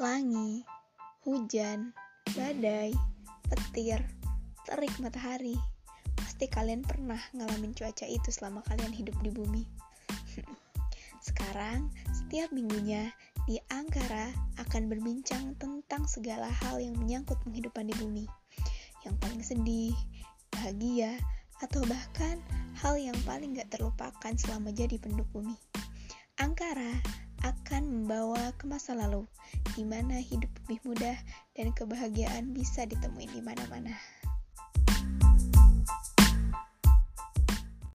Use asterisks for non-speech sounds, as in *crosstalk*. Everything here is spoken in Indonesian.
Pelangi, hujan, badai, petir, terik matahari. Pasti kalian pernah ngalamin cuaca itu selama kalian hidup di bumi. *laughs* Sekarang, setiap minggunya, di Angkara akan berbincang tentang segala hal yang menyangkut penghidupan di bumi. Yang paling sedih, bahagia, atau bahkan hal yang paling gak terlupakan selama jadi penduduk bumi. Angkara akan membawa ke masa lalu, di mana hidup lebih mudah dan kebahagiaan bisa ditemuin di mana-mana.